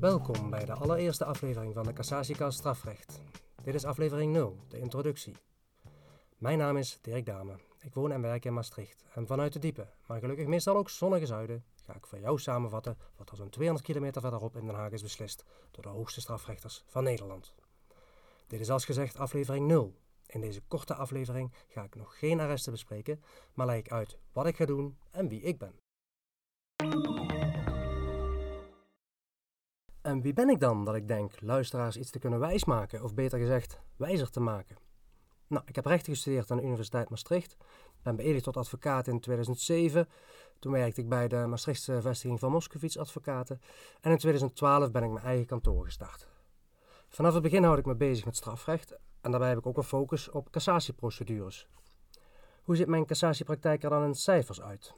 Welkom bij de allereerste aflevering van de Cassatiekast Strafrecht. Dit is aflevering 0, de introductie. Mijn naam is Dirk Dame. Ik woon en werk in Maastricht. En vanuit de diepe, maar gelukkig meestal ook zonnige zuiden, ga ik voor jou samenvatten wat er zo'n 200 kilometer verderop in Den Haag is beslist door de hoogste strafrechters van Nederland. Dit is als gezegd aflevering 0. In deze korte aflevering ga ik nog geen arresten bespreken, maar leg ik uit wat ik ga doen en wie ik ben. En wie ben ik dan dat ik denk luisteraars iets te kunnen wijsmaken, of beter gezegd, wijzer te maken? Nou, ik heb rechten gestudeerd aan de Universiteit Maastricht, ben beëdigd tot advocaat in 2007. Toen werkte ik bij de Maastrichtse vestiging van Moskowitz Advocaten en in 2012 ben ik mijn eigen kantoor gestart. Vanaf het begin houd ik me bezig met strafrecht en daarbij heb ik ook een focus op cassatieprocedures. Hoe ziet mijn cassatiepraktijk er dan in cijfers uit?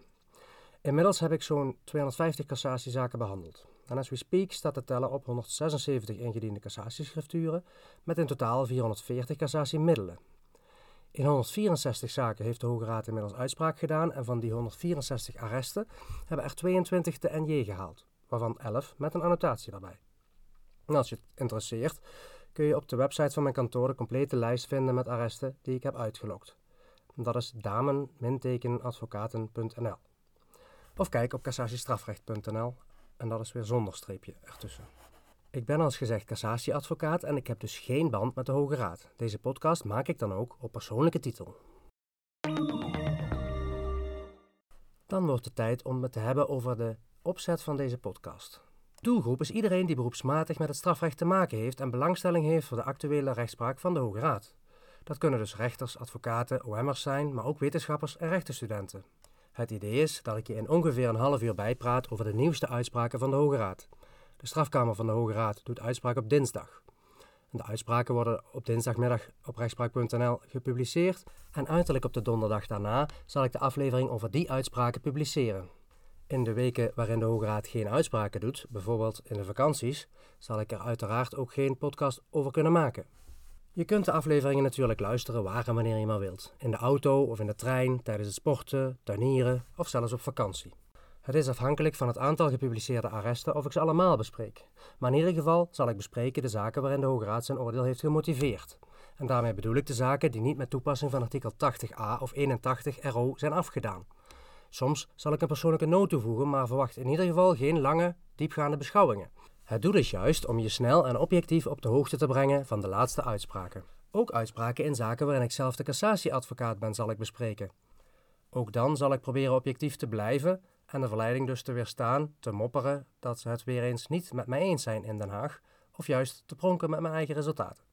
Inmiddels heb ik zo'n 250 cassatiezaken behandeld. En as we speak staat de teller op 176 ingediende cassatieschrifturen met in totaal 440 cassatiemiddelen. In 164 zaken heeft de Hoge Raad inmiddels uitspraak gedaan en van die 164 arresten hebben er 22 de NJ gehaald, waarvan 11 met een annotatie daarbij. En als je het interesseert, kun je op de website van mijn kantoor de complete lijst vinden met arresten die ik heb uitgelokt. Dat is damen-advocaten.nl. Of kijk op cassatiestrafrecht.nl en dat is weer zonder streepje ertussen. Ik ben als gezegd cassatieadvocaat en ik heb dus geen band met de Hoge Raad. Deze podcast maak ik dan ook op persoonlijke titel. Dan wordt het tijd om het te hebben over de opzet van deze podcast. Doelgroep is iedereen die beroepsmatig met het strafrecht te maken heeft en belangstelling heeft voor de actuele rechtspraak van de Hoge Raad. Dat kunnen dus rechters, advocaten, OM'ers zijn, maar ook wetenschappers en rechtenstudenten. Het idee is dat ik je in ongeveer een half uur bijpraat over de nieuwste uitspraken van de Hoge Raad. De strafkamer van de Hoge Raad doet uitspraak op dinsdag. De uitspraken worden op dinsdagmiddag op rechtspraak.nl gepubliceerd en uiterlijk op de donderdag daarna zal ik de aflevering over die uitspraken publiceren. In de weken waarin de Hoge Raad geen uitspraken doet, bijvoorbeeld in de vakanties, zal ik er uiteraard ook geen podcast over kunnen maken. Je kunt de afleveringen natuurlijk luisteren waar en wanneer je maar wilt. In de auto of in de trein, tijdens het sporten, tuinieren of zelfs op vakantie. Het is afhankelijk van het aantal gepubliceerde arresten of ik ze allemaal bespreek. Maar in ieder geval zal ik bespreken de zaken waarin de Hoge Raad zijn oordeel heeft gemotiveerd. En daarmee bedoel ik de zaken die niet met toepassing van artikel 80a of 81 RO zijn afgedaan. Soms zal ik een persoonlijke noot toevoegen, maar verwacht in ieder geval geen lange, diepgaande beschouwingen. Het doel is juist om je snel en objectief op de hoogte te brengen van de laatste uitspraken. Ook uitspraken in zaken waarin ik zelf de cassatieadvocaat ben, zal ik bespreken. Ook dan zal ik proberen objectief te blijven en de verleiding dus te weerstaan, te mopperen dat ze het weer eens niet met mij eens zijn in Den Haag, of juist te pronken met mijn eigen resultaten.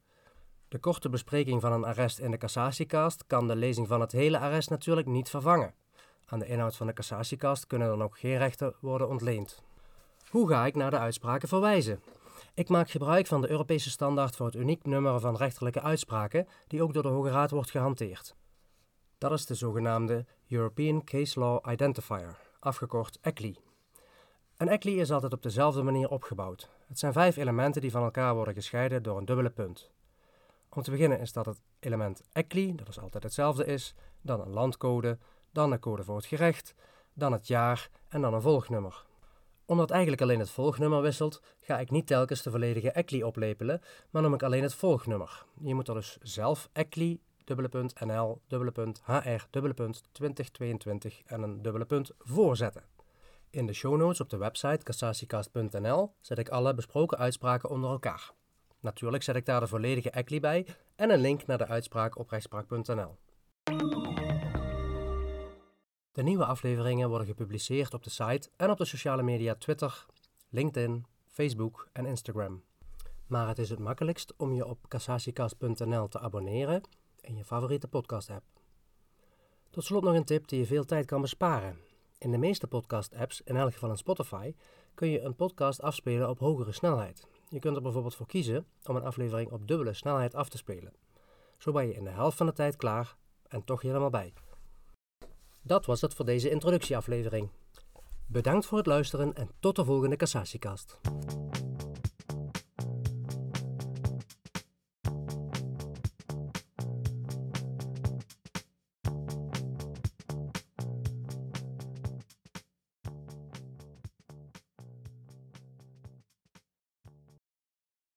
De korte bespreking van een arrest in de cassatiekast kan de lezing van het hele arrest natuurlijk niet vervangen. Aan de inhoud van de cassatiekast kunnen dan ook geen rechten worden ontleend. Hoe ga ik naar de uitspraken verwijzen? Ik maak gebruik van de Europese standaard voor het uniek nummer van rechterlijke uitspraken, die ook door de Hoge Raad wordt gehanteerd. Dat is de zogenaamde European Case Law Identifier, afgekort ECLI. Een ECLI is altijd op dezelfde manier opgebouwd. Het zijn vijf elementen die van elkaar worden gescheiden door een dubbele punt. Om te beginnen is dat het element ECLI, dat is altijd hetzelfde is, dan een landcode, dan een code voor het gerecht, dan het jaar en dan een volgnummer omdat eigenlijk alleen het volgnummer wisselt, ga ik niet telkens de volledige ECLI oplepelen, maar noem ik alleen het volgnummer. Je moet er dus zelf ECLI, NL, HR, dubbele punt, 2022 en een dubbele punt voorzetten. In de show notes op de website cassatiecast.nl zet ik alle besproken uitspraken onder elkaar. Natuurlijk zet ik daar de volledige ECLI bij en een link naar de uitspraak op rechtspraak.nl. De nieuwe afleveringen worden gepubliceerd op de site en op de sociale media Twitter, LinkedIn, Facebook en Instagram. Maar het is het makkelijkst om je op cassatiecast.nl te abonneren in je favoriete podcast-app. Tot slot nog een tip die je veel tijd kan besparen. In de meeste podcast-apps, in elk geval in Spotify, kun je een podcast afspelen op hogere snelheid. Je kunt er bijvoorbeeld voor kiezen om een aflevering op dubbele snelheid af te spelen. Zo ben je in de helft van de tijd klaar en toch helemaal bij. Dat was het voor deze introductieaflevering. Bedankt voor het luisteren en tot de volgende Cassatiekast.